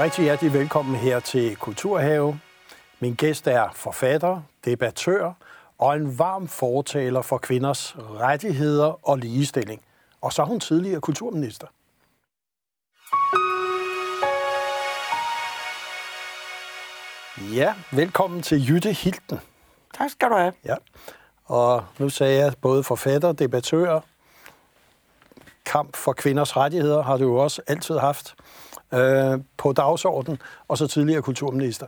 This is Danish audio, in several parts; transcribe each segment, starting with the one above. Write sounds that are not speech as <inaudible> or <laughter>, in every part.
rigtig hjertelig velkommen her til Kulturhave. Min gæst er forfatter, debattør og en varm fortaler for kvinders rettigheder og ligestilling. Og så er hun tidligere kulturminister. Ja, velkommen til Jytte Hilden. Tak skal du have. Ja. Og nu sagde jeg både forfatter, debattør, kamp for kvinders rettigheder har du jo også altid haft øh, på dagsordenen, og så tidligere kulturminister.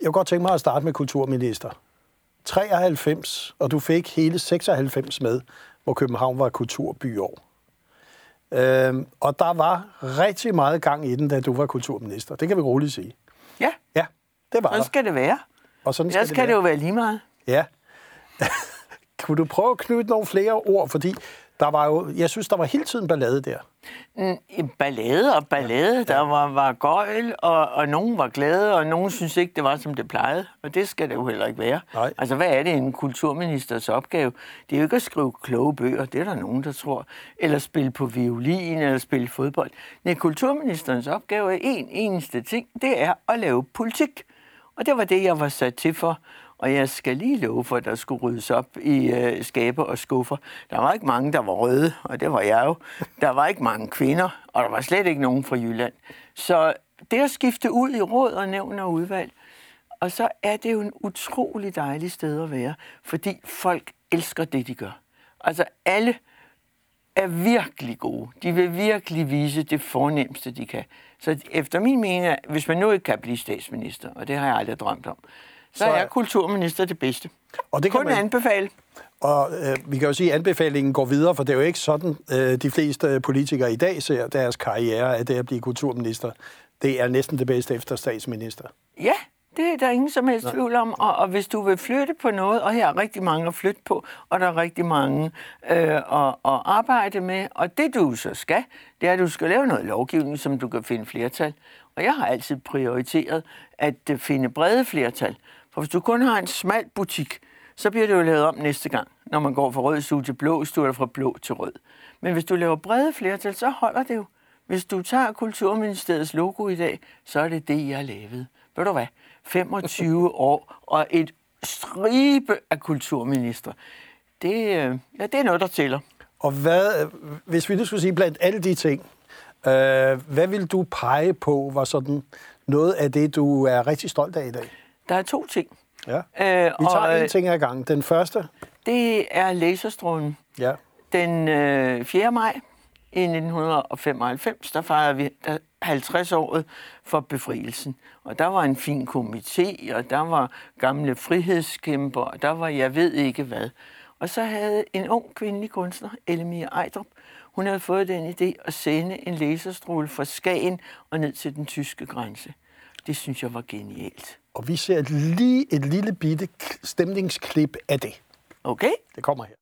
Jeg kunne godt tænke mig at starte med kulturminister. 93, og du fik hele 96 med, hvor København var kulturbyår. Øh, og der var rigtig meget gang i den, da du var kulturminister. Det kan vi roligt sige. Ja, Ja, det var sådan der. skal det være. Og sådan Ellers skal kan det det jo være. være lige meget. Ja. <laughs> Kunne du prøve at knytte nogle flere ord? Fordi der var jo, jeg synes, der var hele tiden ballade der. En ballade og ballade. Ja. Der var, var gøjl, og, og nogen var glade, og nogen synes ikke, det var, som det plejede. Og det skal det jo heller ikke være. Nej. Altså, hvad er det en kulturministers opgave? Det er jo ikke at skrive kloge bøger, det er der nogen, der tror. Eller spille på violin, eller spille fodbold. Nej, kulturministerens opgave er en eneste ting. Det er at lave politik. Og det var det, jeg var sat til for. Og jeg skal lige love for, at der skulle ryddes op i øh, skabe og skuffer. Der var ikke mange, der var røde, og det var jeg jo. Der var ikke mange kvinder, og der var slet ikke nogen fra Jylland. Så det at skifte ud i råd og nævn og udvalg, og så er det jo en utrolig dejlig sted at være, fordi folk elsker det, de gør. Altså alle er virkelig gode. De vil virkelig vise det fornemmeste, de kan. Så efter min mening, hvis man nu ikke kan blive statsminister, og det har jeg aldrig drømt om, så, Så er- er kulturminister det bedste. Og det kan Kun man- anbefale. Og øh, vi kan jo sige, at anbefalingen går videre, for det er jo ikke sådan, øh, de fleste politikere i dag ser deres karriere, at det at blive kulturminister. Det er næsten det bedste efter statsminister. Ja, det er der ingen som helst tvivl om. Og, og hvis du vil flytte på noget, og her er rigtig mange at flytte på, og der er rigtig mange øh, at, at arbejde med, og det du så skal, det er, at du skal lave noget lovgivning, som du kan finde flertal. Og jeg har altid prioriteret at øh, finde brede flertal. For hvis du kun har en smal butik, så bliver det jo lavet om næste gang, når man går fra rød stue til blå stue, eller fra blå til rød. Men hvis du laver brede flertal, så holder det jo. Hvis du tager Kulturministeriets logo i dag, så er det det, jeg lavede. Ved du hvad? 25 <laughs> år og et stribe af kulturminister. Det, øh, ja, det er noget, der tæller. Og hvad, hvis vi nu skulle sige blandt alle de ting, øh, hvad vil du pege på, var sådan noget af det, du er rigtig stolt af i dag? Der er to ting. Ja. Øh, Vi tager og, en ting ad gangen. Den første, Det er laserstrålen. ja. Den øh, 4. maj i 1995, der fejrede vi der 50-året for befrielsen. Og der var en fin komité, og der var gamle frihedskæmper, og der var jeg ved ikke hvad. Og så havde en ung kvindelig kunstner, Elmia Ejdrup, hun havde fået den idé at sende en laserstråle fra Skagen og ned til den tyske grænse. Det synes jeg var genialt. Og vi ser lige et lille bitte stemningsklip af det. Okay? Det kommer her.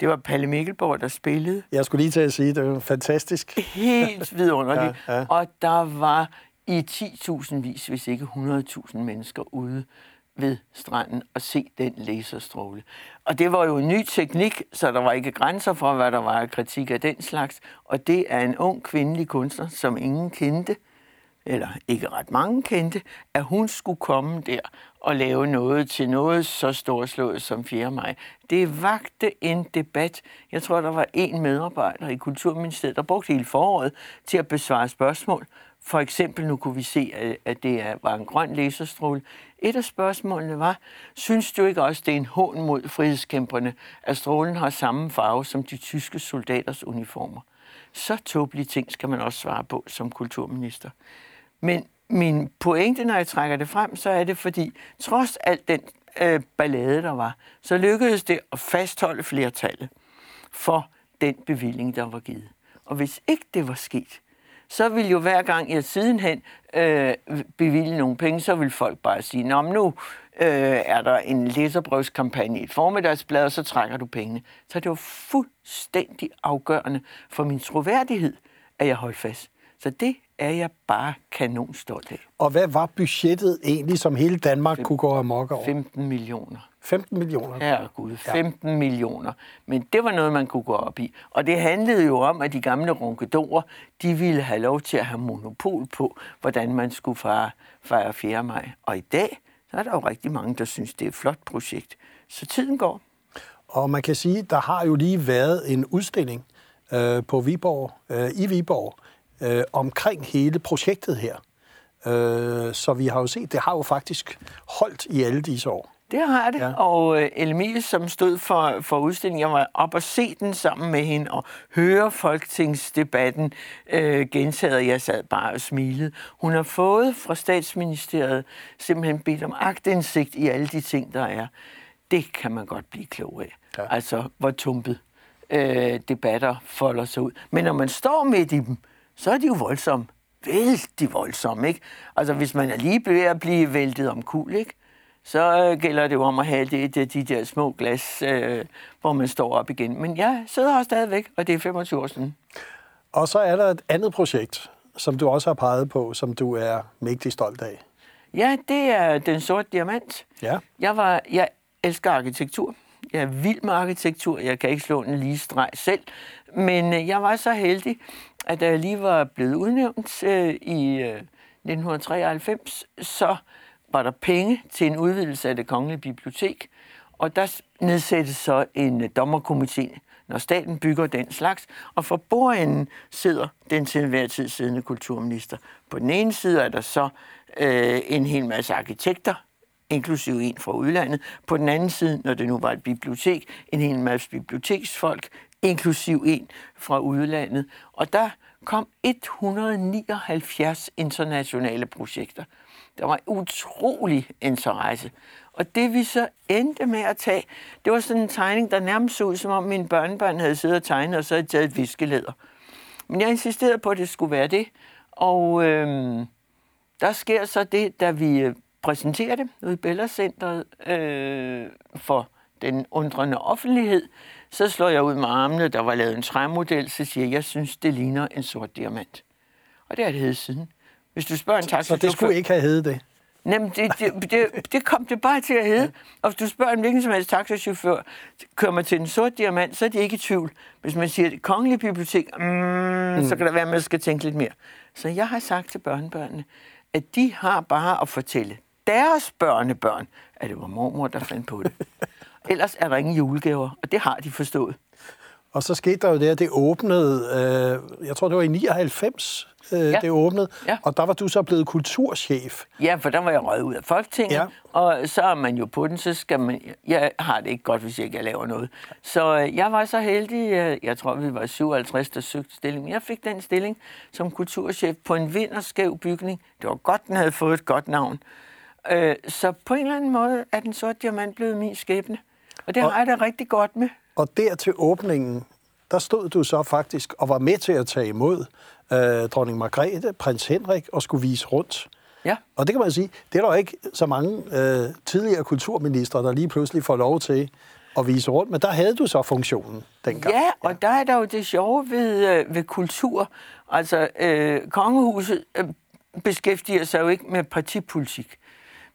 Det var Palle Mikkelborg, der spillede. jeg skulle lige til at sige, det var fantastisk. helt <laughs> vidunderligt. Ja, ja. Og der var i 10.000 vis, hvis ikke 100.000 mennesker ude ved stranden og se den laserstråle. Og det var jo en ny teknik, så der var ikke grænser for, hvad der var af kritik af den slags. Og det er en ung kvindelig kunstner, som ingen kendte, eller ikke ret mange kendte, at hun skulle komme der og lave noget til noget så storslået som 4. maj. Det vagte en debat. Jeg tror, der var en medarbejder i Kulturministeriet, der brugte hele foråret til at besvare spørgsmål. For eksempel, nu kunne vi se, at- det er- var en grøn laserstråle. Et af spørgsmålene var, synes du ikke også, det er en hån mod frihedskæmperne, at strålen har samme farve som de tyske soldaters uniformer? Så tåbelige ting skal man også svare på som kulturminister. Men min pointe, når jeg trækker det frem, så er det fordi, trods alt den øh, ballade, der var, så lykkedes det at fastholde flertallet for den bevilling, der var givet. Og hvis ikke det var sket, så vil jo hver gang jeg sidenhen øh, bevilge nogle penge, så vil folk bare sige, Nå, nu øh, er der en læserbrevskampagne i et formiddagsblad, og så trækker du pengene. Så det var fuldstændig afgørende for min troværdighed, at jeg holdt fast. Så det er jeg bare kanonstolt af. Og hvad var budgettet egentlig, som hele Danmark kunne gå amok over? 15 millioner. 15 millioner? Ja, gud, 15 ja. millioner. Men det var noget, man kunne gå op i. Og det handlede jo om, at de gamle runkedorer, de ville have lov til at have monopol på, hvordan man skulle fejre, fejre 4. maj. Og i dag, så er der jo rigtig mange, der synes, det er et flot projekt. Så tiden går. Og man kan sige, der har jo lige været en udstilling øh, på Viborg, øh, i Viborg øh, omkring hele projektet her. Øh, så vi har jo set, det har jo faktisk holdt i alle disse år. Det har det, ja. og øh, Elmie, som stod for, for udstillingen, jeg var op og se den sammen med hende og høre folketingsdebatten øh, gentaget, jeg sad bare og smilede. Hun har fået fra statsministeriet simpelthen bedt om agtindsigt i alle de ting, der er. Det kan man godt blive klog af. Ja. Altså, hvor tumpet øh, debatter folder sig ud. Men når man står midt i dem, så er de jo voldsomme. Vældig voldsomme, ikke? Altså, hvis man er lige ved at blive væltet om kul, ikke? så øh, gælder det jo om at have det, det, de der små glas, øh, hvor man står op igen. Men jeg sidder her stadigvæk, og det er 25 år siden. Og så er der et andet projekt, som du også har peget på, som du er mægtig stolt af. Ja, det er Den Sorte Diamant. Ja. Jeg, var, jeg elsker arkitektur. Jeg er vild med arkitektur. Jeg kan ikke slå en lige streg selv. Men øh, jeg var så heldig, at da jeg lige var blevet udnævnt øh, i øh, 1993, så var der penge til en udvidelse af det kongelige bibliotek, og der nedsættes så en øh, dommerkomité, når staten bygger den slags, og for bordenden sidder den til enhver tid siddende kulturminister. På den ene side er der så øh, en hel masse arkitekter, inklusive en fra udlandet. På den anden side, når det nu var et bibliotek, en hel masse biblioteksfolk, inklusiv en fra udlandet. Og der kom 179 internationale projekter. Der var utrolig interesse. Og det vi så endte med at tage, det var sådan en tegning, der nærmest så ud, som om mine børnebørn havde siddet og tegnet, og så havde taget et viskeleder. Men jeg insisterede på, at det skulle være det. Og øhm, der sker så det, da vi øh, præsenterer det ude i Bella Centeret øh, for den undrende offentlighed, så slår jeg ud med armene, der var lavet en træmodel, så siger jeg, jeg synes, det ligner en sort diamant. Og det har det heddet siden. Hvis du spørger en taxachauffør... Så det skulle ikke have heddet det? Jamen, det, det, det, det kom det bare til at hedde. Og hvis du spørger en hvilken som helst taxachauffør, kører man til den sorte diamant, så er de ikke i tvivl. Hvis man siger det kongelige bibliotek, mm, mm. så kan der være, at man skal tænke lidt mere. Så jeg har sagt til børnebørnene, at de har bare at fortælle deres børnebørn, at det var mormor, der fandt på det. <laughs> Ellers er der ingen julegaver, og det har de forstået. Og så skete der jo det, at det åbnede, øh, jeg tror det var i 99, øh, ja. det åbnede, ja. og der var du så blevet kulturchef. Ja, for der var jeg røget ud af Folketinget, ja. og så er man jo på den, så skal man, jeg har det ikke godt, hvis jeg ikke laver noget. Så øh, jeg var så heldig, øh, jeg tror vi var 57, der søgte stilling, jeg fik den stilling som kulturchef på en vinderskæv bygning. Det var godt, den havde fået et godt navn. Øh, så på en eller anden måde er den sorte diamant blevet min skæbne. Og det og, har jeg da rigtig godt med. Og der til åbningen, der stod du så faktisk og var med til at tage imod øh, dronning Margrethe, prins Henrik og skulle vise rundt. Ja. Og det kan man sige, det er der ikke så mange øh, tidligere kulturministre, der lige pludselig får lov til at vise rundt, men der havde du så funktionen dengang. Ja, og ja. der er der jo det sjove ved, øh, ved kultur. Altså, øh, kongehuset øh, beskæftiger sig jo ikke med partipolitik,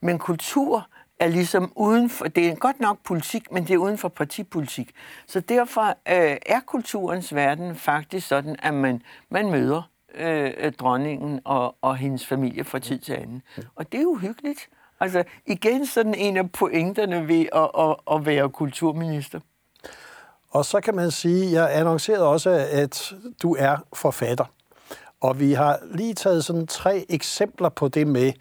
men kultur er ligesom uden for, det er godt nok politik, men det er uden for partipolitik. Så derfor øh, er kulturens verden faktisk sådan, at man, man møder øh, dronningen og, og hendes familie fra tid til anden. Og det er jo hyggeligt. Altså igen sådan en af pointerne ved at, at, at være kulturminister. Og så kan man sige, jeg annoncerede også, at du er forfatter. Og vi har lige taget sådan tre eksempler på det med,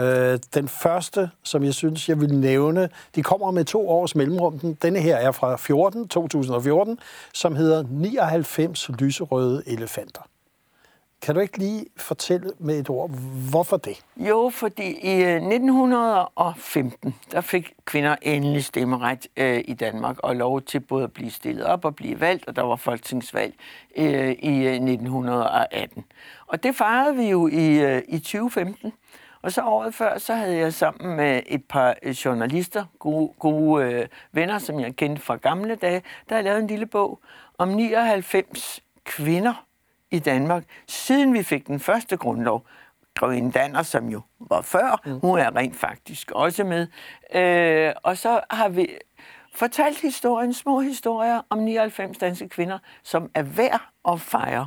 Øh, den første, som jeg synes, jeg vil nævne, de kommer med to års mellemrum. Denne her er fra 14, 2014, som hedder 99 lyserøde elefanter. Kan du ikke lige fortælle med et ord, hvorfor det? Jo, fordi i øh, 1915, der fik kvinder endelig stemmeret øh, i Danmark, og lov til både at blive stillet op og blive valgt, og der var folketingsvalg øh, i øh, 1918. Og det fejrede vi jo i, øh, i 2015. Og så året før, så havde jeg sammen med et par øh, journalister, gode, gode øh, venner, som jeg kendte fra gamle dage, der har lavet en lille bog om 99 kvinder i Danmark, siden vi fik den første grundlov. Grøn Danner, som jo var før, mm. hun er rent faktisk også med. Øh, og så har vi fortalt historien, små historier om 99 danske kvinder, som er værd at fejre.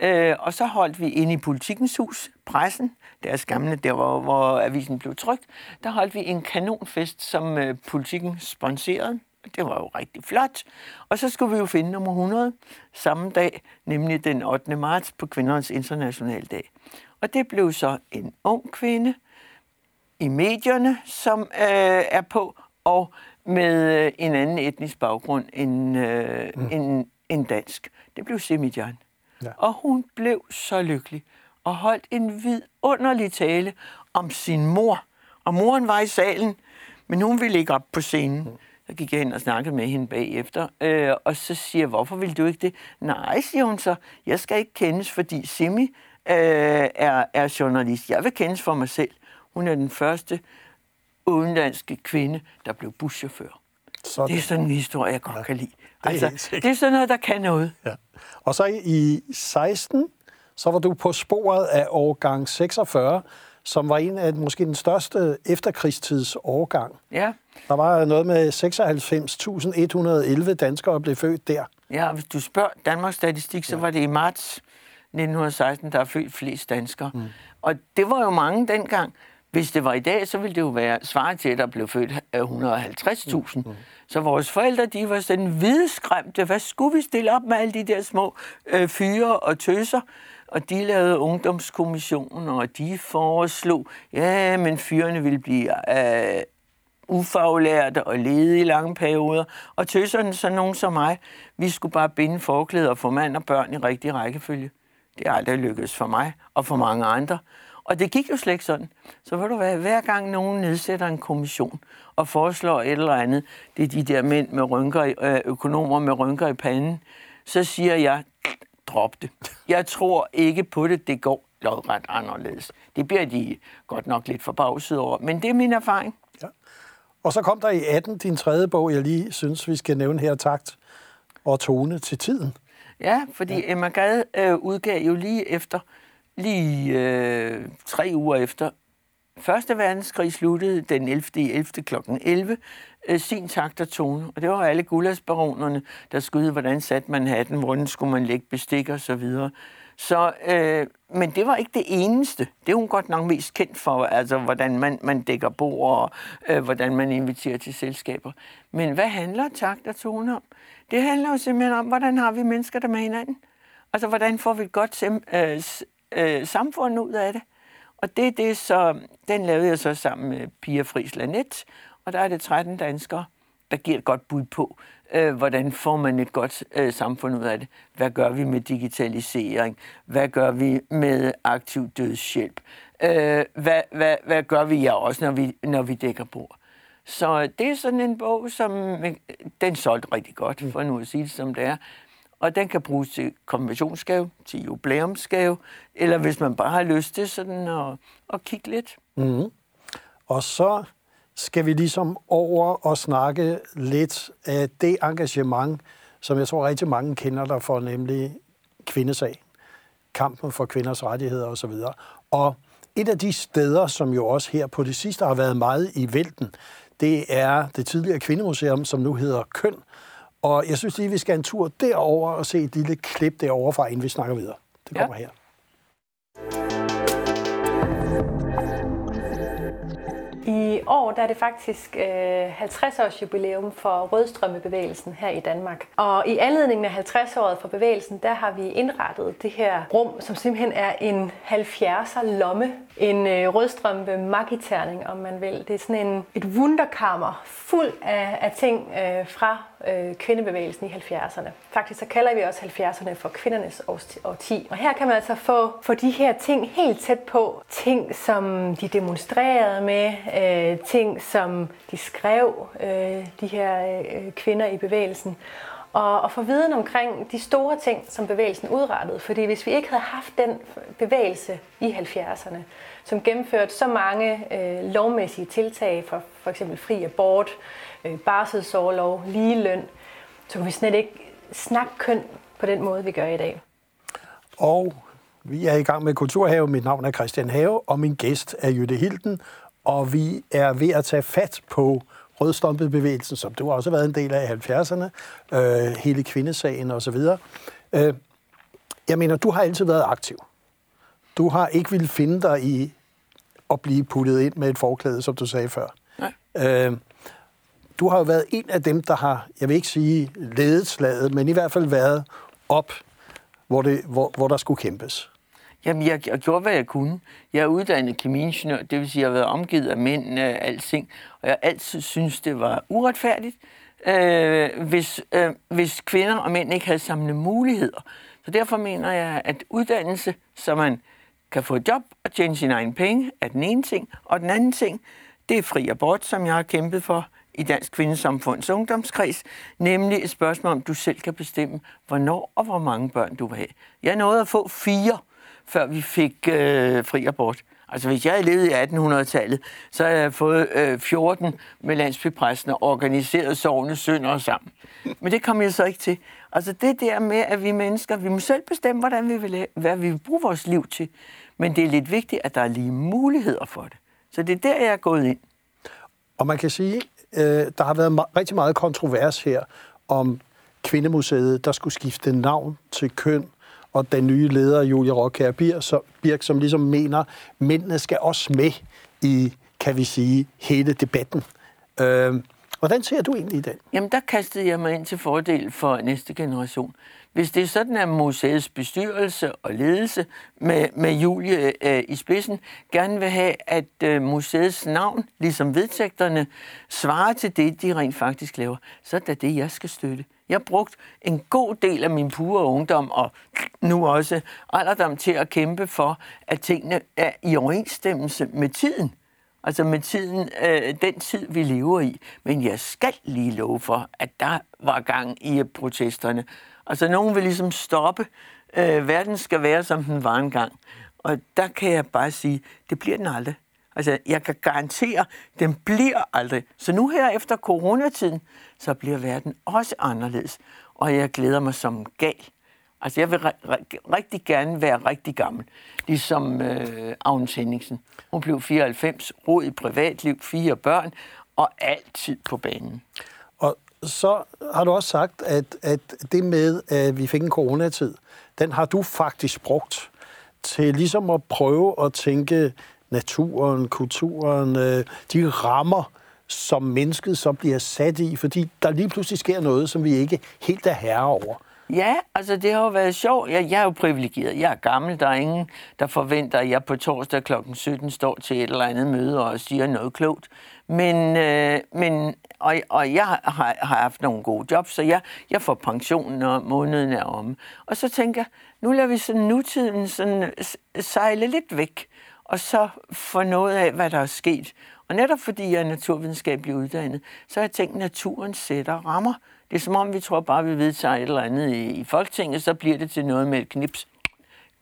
Øh, og så holdt vi ind i Politikens Hus, pressen, deres gamle, der hvor, hvor avisen blev trygt, der holdt vi en kanonfest, som øh, politikken sponserede. Det var jo rigtig flot. Og så skulle vi jo finde nummer 100 samme dag, nemlig den 8. marts på Kvindernes Internationale Dag. Og det blev så en ung kvinde i medierne, som øh, er på, og med øh, en anden etnisk baggrund end, øh, mm. end, end dansk. Det blev Semidjan. Ja. Og hun blev så lykkelig og holdt en vidunderlig tale om sin mor. Og moren var i salen, men hun ville ikke op på scenen. Mm. Så gik jeg hen og snakkede med hende bagefter, øh, og så siger jeg, hvorfor vil du ikke det? Nej, siger hun så, jeg skal ikke kendes, fordi Simi øh, er, er journalist. Jeg vil kendes for mig selv. Hun er den første udenlandske kvinde, der blev buschauffør. Sådan. Det er sådan en historie, jeg godt ja, kan lide. Altså, det, er er sådan noget, der kan noget. Ja. Og så i 16, så var du på sporet af årgang 46, som var en af måske den største efterkrigstids årgang. Ja. Der var noget med 96.111 danskere, blev født der. Ja, hvis du spørger Danmarks Statistik, så ja. var det i marts 1916, der er født flest danskere. Mm. Og det var jo mange dengang. Hvis det var i dag, så ville det jo være svaret til, at der blev født 150.000. Mm. Så vores forældre, de var sådan hvidskræmte. Hvad skulle vi stille op med alle de der små øh, fyre og tøser? Og de lavede ungdomskommissioner, og de foreslog, ja, men fyrene ville blive øh, ufaglærte og lede i lange perioder. Og tøserne, så nogen som mig, vi skulle bare binde forklæder og få mand og børn i rigtig rækkefølge. Det er aldrig lykkedes for mig og for mange andre. Og det gik jo slet ikke sådan. Så vil du være, hver gang nogen nedsætter en kommission og foreslår et eller andet, det er de der mænd med rynker, øh, økonomer med rynker i panden, så siger jeg, drop det. Jeg tror ikke på det, det går lodret anderledes. Det bliver de godt nok lidt forbavset over, men det er min erfaring. Ja. Og så kom der i 18 din tredje bog, jeg lige synes, vi skal nævne her, Takt og tone til tiden. Ja, fordi ja. Emma Gad øh, udgav jo lige efter lige øh, tre uger efter Første verdenskrig sluttede den 11. 11. kl. 11 øh, sin takt og tone. Og det var alle gulasbaronerne, der skulle hvordan satte man hatten, hvordan skulle man lægge bestik og så videre. Så, øh, men det var ikke det eneste. Det er hun godt nok mest kendt for, altså hvordan man, man dækker bord og øh, hvordan man inviterer til selskaber. Men hvad handler takt og tone om? Det handler jo simpelthen om, hvordan har vi mennesker der med hinanden? Altså, hvordan får vi et godt øh, øh, øh, samfund ud af det. Og det, det så, den lavede jeg så sammen med Pia Friis Lanet, og der er det 13 danskere, der giver et godt bud på, øh, hvordan får man et godt øh, samfund ud af det. Hvad gør vi med digitalisering? Hvad gør vi med aktiv dødshjælp? Øh, hvad, hvad, hvad gør vi ja, også, når vi, når vi dækker bord? Så det er sådan en bog, som den solgte rigtig godt, for nu at sige det som det er og den kan bruges til konventionsgave, til jubilæumsgave, eller hvis man bare har lyst til sådan at, at kigge lidt. Mm. Og så skal vi ligesom over og snakke lidt af det engagement, som jeg tror rigtig mange kender der for, nemlig kvindesag, kampen for kvinders rettigheder osv. Og et af de steder, som jo også her på det sidste har været meget i vælten, det er det tidligere kvindemuseum, som nu hedder Køn, og jeg synes lige, vi skal en tur derover og se et lille klip derovre fra, inden vi snakker videre. Det kommer ja. her. I år der er det faktisk øh, 50-års jubilæum for Rødstrømmebevægelsen her i Danmark. Og i anledningen af 50-året for bevægelsen, der har vi indrettet det her rum, som simpelthen er en 70'er lomme. En øh, rødstrømpe magiterning, om man vil. Det er sådan en, et wunderkammer fuld af, af ting øh, fra øh, kvindebevægelsen i 70'erne. Faktisk så kalder vi også 70'erne for kvindernes årti. Og her kan man altså få, få de her ting helt tæt på. Ting, som de demonstrerede med, øh, ting, som de skrev, øh, de her øh, kvinder i bevægelsen og, og få viden omkring de store ting, som bevægelsen udrettede. Fordi hvis vi ikke havde haft den bevægelse i 70'erne, som gennemførte så mange øh, lovmæssige tiltag for for eksempel fri abort, øh, barselsårlov, ligeløn, så kunne vi slet ikke snakke køn på den måde, vi gør i dag. Og vi er i gang med Kulturhave. Mit navn er Christian Have, og min gæst er Jytte Hilden. Og vi er ved at tage fat på rødstrømpebevægelsen, som du også har været en del af i 70'erne, øh, hele kvindesagen osv. Øh, jeg mener, du har altid været aktiv. Du har ikke ville finde dig i at blive puttet ind med et forklæde, som du sagde før. Nej. Øh, du har jo været en af dem, der har, jeg vil ikke sige ledet slaget, men i hvert fald været op, hvor, det, hvor, hvor der skulle kæmpes. Jamen, jeg, jeg gjorde, hvad jeg kunne. Jeg er uddannet kemiingeniør, det vil sige, at jeg har været omgivet af mænd øh, alting, og jeg altid synes, det var uretfærdigt, øh, hvis, øh, hvis kvinder og mænd ikke havde samme muligheder. Så derfor mener jeg, at uddannelse, så man kan få et job og tjene sine egne penge, er den ene ting, og den anden ting, det er fri abort, som jeg har kæmpet for i Dansk Kvindesamfunds Ungdomskreds, nemlig et spørgsmål, om du selv kan bestemme, hvornår og hvor mange børn du vil have. Jeg nåede at få fire, før vi fik øh, fri abort. Altså hvis jeg havde levet i 1800-tallet, så havde jeg fået øh, 14 med landsbypræsten og organiseret sovende sønder sammen. Men det kom jeg så ikke til. Altså det der med, at vi mennesker, vi må selv bestemme, hvordan vi vil, hvad vi vil bruge vores liv til. Men det er lidt vigtigt, at der er lige muligheder for det. Så det er der, jeg er gået ind. Og man kan sige, øh, der har været rigtig meget kontrovers her om Kvindemuseet, der skulle skifte navn til køn, og den nye leder, Julia Rockær Birk, som ligesom mener, at mændene skal også med i, kan vi sige, hele debatten. Øh, hvordan ser du egentlig i den? Jamen, der kastede jeg mig ind til fordel for næste generation. Hvis det er sådan, at museets bestyrelse og ledelse med, med Julie øh, i spidsen gerne vil have, at øh, museets navn, ligesom vedtægterne, svarer til det, de rent faktisk laver, så er det det, jeg skal støtte. Jeg brugte brugt en god del af min pure ungdom og nu også alderdom til at kæmpe for, at tingene er i overensstemmelse med tiden. Altså med tiden, øh, den tid, vi lever i. Men jeg skal lige love for, at der var gang i øh, protesterne. Altså nogen vil ligesom stoppe. Øh, verden skal være, som den var engang. Og der kan jeg bare sige, det bliver den aldrig. Altså, jeg kan garantere, den bliver aldrig. Så nu her efter coronatiden, så bliver verden også anderledes. Og jeg glæder mig som gal. Altså, jeg vil rigtig gerne være rigtig gammel. Ligesom øh, Agnes Henningsen. Hun blev 94, rod i privatliv, fire børn, og altid på banen. Og så har du også sagt, at, at det med, at vi fik en coronatid, den har du faktisk brugt til ligesom at prøve at tænke naturen, kulturen, øh, de rammer, som mennesket så bliver sat i, fordi der lige pludselig sker noget, som vi ikke helt er herre over. Ja, altså det har jo været sjovt. Jeg, jeg er jo privilegeret. Jeg er gammel. Der er ingen, der forventer, at jeg på torsdag kl. 17 står til et eller andet møde og siger noget klogt. Men, øh, men og, og jeg har, har haft nogle gode jobs, så jeg, jeg får pension, når måneden er om. Og så tænker jeg, nu lader vi sådan nutiden sådan sejle lidt væk og så få noget af, hvad der er sket. Og netop fordi jeg er naturvidenskabelig uddannet, så har jeg tænkt, at naturen sætter rammer. Det er som om, vi tror bare, vi vedtager et eller andet i, i Folketinget, så bliver det til noget med et knips.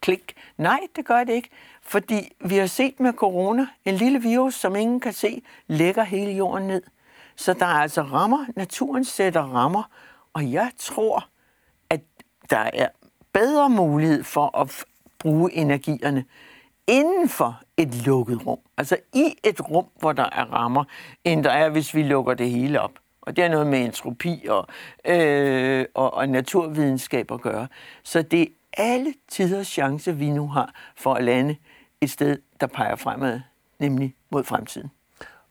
Klik. Nej, det gør det ikke. Fordi vi har set med corona, en lille virus, som ingen kan se, lægger hele jorden ned. Så der er altså rammer. Naturen sætter rammer. Og jeg tror, at der er bedre mulighed for at bruge energierne inden for et lukket rum. Altså i et rum, hvor der er rammer, end der er, hvis vi lukker det hele op. Og det er noget med entropi og, øh, og, og naturvidenskab at gøre. Så det er alle tiders chance, vi nu har for at lande et sted, der peger fremad, nemlig mod fremtiden.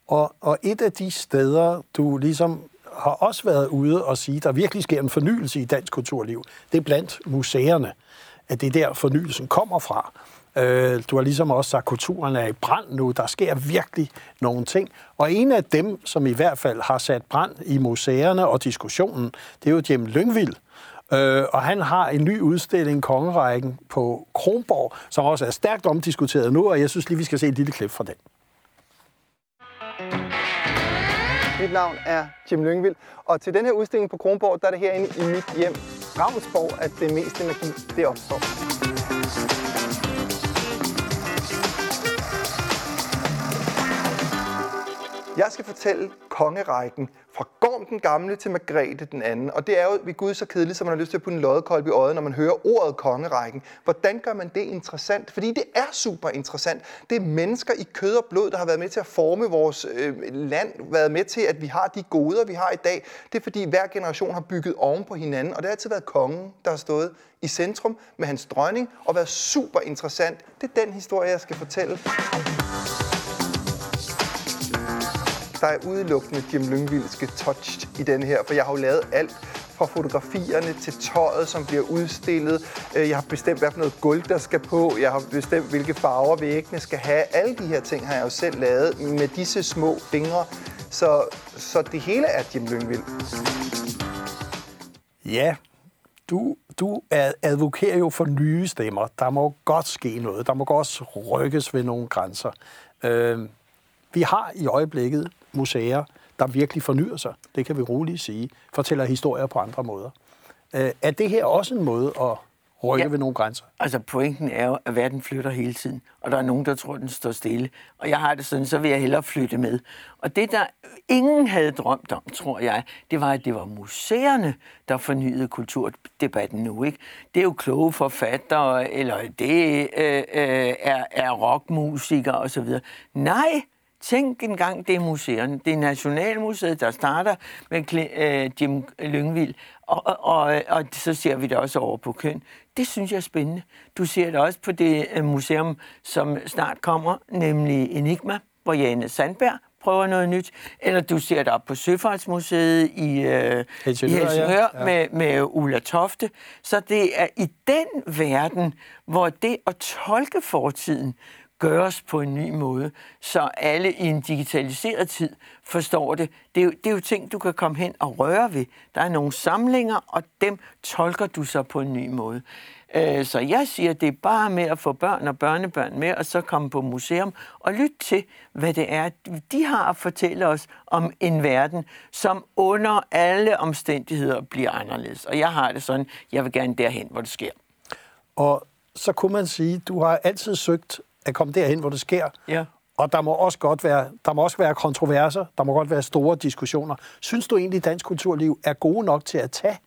Og, og et af de steder, du ligesom har også været ude og sige, der virkelig sker en fornyelse i dansk kulturliv, det er blandt museerne, at det er der fornyelsen kommer fra. Øh, du har ligesom også sagt, at kulturen er i brand nu. Der sker virkelig nogle ting. Og en af dem, som i hvert fald har sat brand i museerne og diskussionen, det er jo Jim Lyngvild. Øh, og han har en ny udstilling, Kongerækken, på Kronborg, som også er stærkt omdiskuteret nu, og jeg synes lige, vi skal se et lille klip fra den. Mit navn er Jim Lyngvild, og til den her udstilling på Kronborg, der er det herinde i mit hjem, Ravnsborg, at det meste magi, det opstår. Jeg skal fortælle kongerækken fra Gorm den gamle til Margrethe den anden. Og det er jo ved Gud så kedeligt, som man har lyst til at putte en loddekolb i øjet, når man hører ordet kongerækken. Hvordan gør man det interessant? Fordi det er super interessant. Det er mennesker i kød og blod, der har været med til at forme vores øh, land, været med til, at vi har de goder, vi har i dag. Det er fordi hver generation har bygget oven på hinanden, og det har altid været kongen, der har stået i centrum med hans dronning og været super interessant. Det er den historie, jeg skal fortælle. Der er udelukkende Jim Lyngvildske touched i den her, for jeg har jo lavet alt fra fotografierne til tøjet, som bliver udstillet. Øh, jeg har bestemt, hvad for noget gulv, der skal på. Jeg har bestemt, hvilke farver væggene skal have. Alle de her ting har jeg jo selv lavet med disse små fingre. Så, så det hele er Jim Lyngvild. Ja, du, du advokerer jo for nye stemmer. Der må godt ske noget. Der må godt rykkes ved nogle grænser. Øh, vi har i øjeblikket museer, der virkelig fornyer sig. Det kan vi roligt sige. Fortæller historier på andre måder. Øh, er det her også en måde at rykke ja. ved nogle grænser? Altså pointen er jo, at verden flytter hele tiden, og der er nogen, der tror, den står stille. Og jeg har det sådan, så vil jeg hellere flytte med. Og det, der ingen havde drømt om, tror jeg, det var, at det var museerne, der fornyede kulturdebatten nu. Ikke? Det er jo kloge forfattere, eller det øh, øh, er, er rockmusikere osv. Nej, Tænk engang, det er museerne. Det er Nationalmuseet, der starter med øh, Jim Lyngvild, og, og, og, og så ser vi det også over på køn. Det synes jeg er spændende. Du ser det også på det øh, museum, som snart kommer, nemlig Enigma, hvor Jane Sandberg prøver noget nyt. Eller du ser det op på Søfartsmuseet i, øh, Helsingør, i Helsingør. Ja. Med, med Ulla Tofte. Så det er i den verden, hvor det at tolke fortiden gøres på en ny måde, så alle i en digitaliseret tid forstår det. Det er, jo, det er jo ting, du kan komme hen og røre ved. Der er nogle samlinger, og dem tolker du så på en ny måde. Øh, så jeg siger, det er bare med at få børn og børnebørn med, og så komme på museum og lytte til, hvad det er, de har at fortælle os om en verden, som under alle omstændigheder bliver anderledes. Og jeg har det sådan, jeg vil gerne derhen, hvor det sker. Og så kunne man sige, du har altid søgt at komme derhen, hvor det sker. Ja. Og der må også godt være, der må også være kontroverser, der må godt være store diskussioner. Synes du egentlig, at dansk kulturliv er gode nok til at tage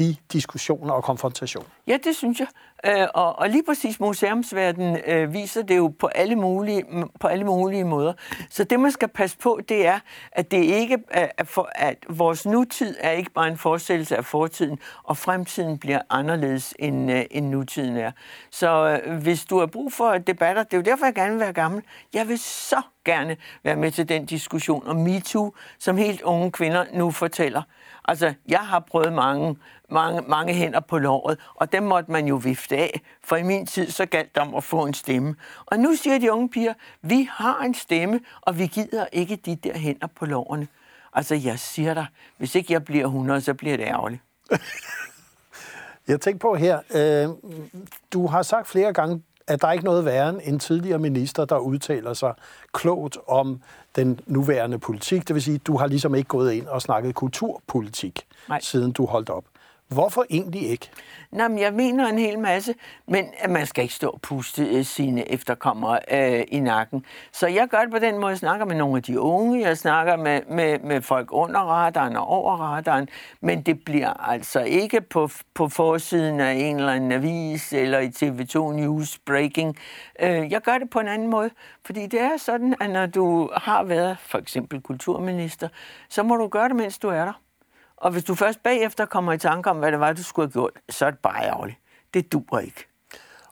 de diskussioner og konfrontationer? Ja, det synes jeg. Øh, og, og lige præcis museumsverdenen øh, viser det jo på alle, mulige, på alle mulige måder. Så det, man skal passe på, det er, at det ikke er for, at vores nutid er ikke bare en forestillelse af fortiden, og fremtiden bliver anderledes, end, øh, end nutiden er. Så øh, hvis du har brug for debatter, det er jo derfor, jeg gerne vil være gammel. Jeg vil så gerne være med til den diskussion om MeToo, som helt unge kvinder nu fortæller. Altså, jeg har prøvet mange, mange, mange hænder på låret, og dem måtte man jo vifte af, for i min tid så galt det om at få en stemme. Og nu siger de unge piger, vi har en stemme, og vi gider ikke de der hænder på lårene. Altså, jeg siger dig, hvis ikke jeg bliver 100, så bliver det ærgerligt. <laughs> jeg tænker på her, øh, du har sagt flere gange, at der er ikke noget værre end en tidligere minister, der udtaler sig klogt om den nuværende politik. Det vil sige, at du har ligesom ikke gået ind og snakket kulturpolitik, Nej. siden du holdt op. Hvorfor egentlig ikke? Nå, men jeg mener en hel masse, men man skal ikke stå og puste øh, sine efterkommere øh, i nakken. Så jeg gør det på den måde, jeg snakker med nogle af de unge, jeg snakker med, med, med folk under radaren og over radaren, men det bliver altså ikke på, på forsiden af en eller anden avis eller i TV2 News Breaking. Øh, jeg gør det på en anden måde, fordi det er sådan, at når du har været for eksempel kulturminister, så må du gøre det, mens du er der. Og hvis du først bagefter kommer i tanke om, hvad det var, du skulle have gjort, så er det bare ærgerligt. Det dur ikke.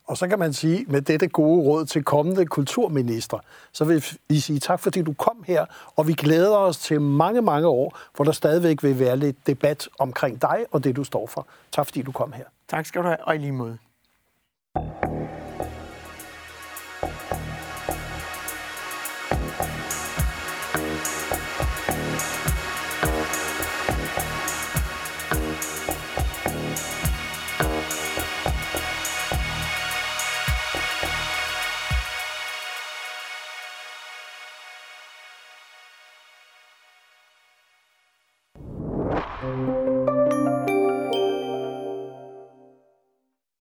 Og så kan man sige, med dette gode råd til kommende kulturminister, så vil vi sige tak, fordi du kom her, og vi glæder os til mange, mange år, hvor der stadigvæk vil være lidt debat omkring dig og det, du står for. Tak, fordi du kom her. Tak skal du have, og i lige måde.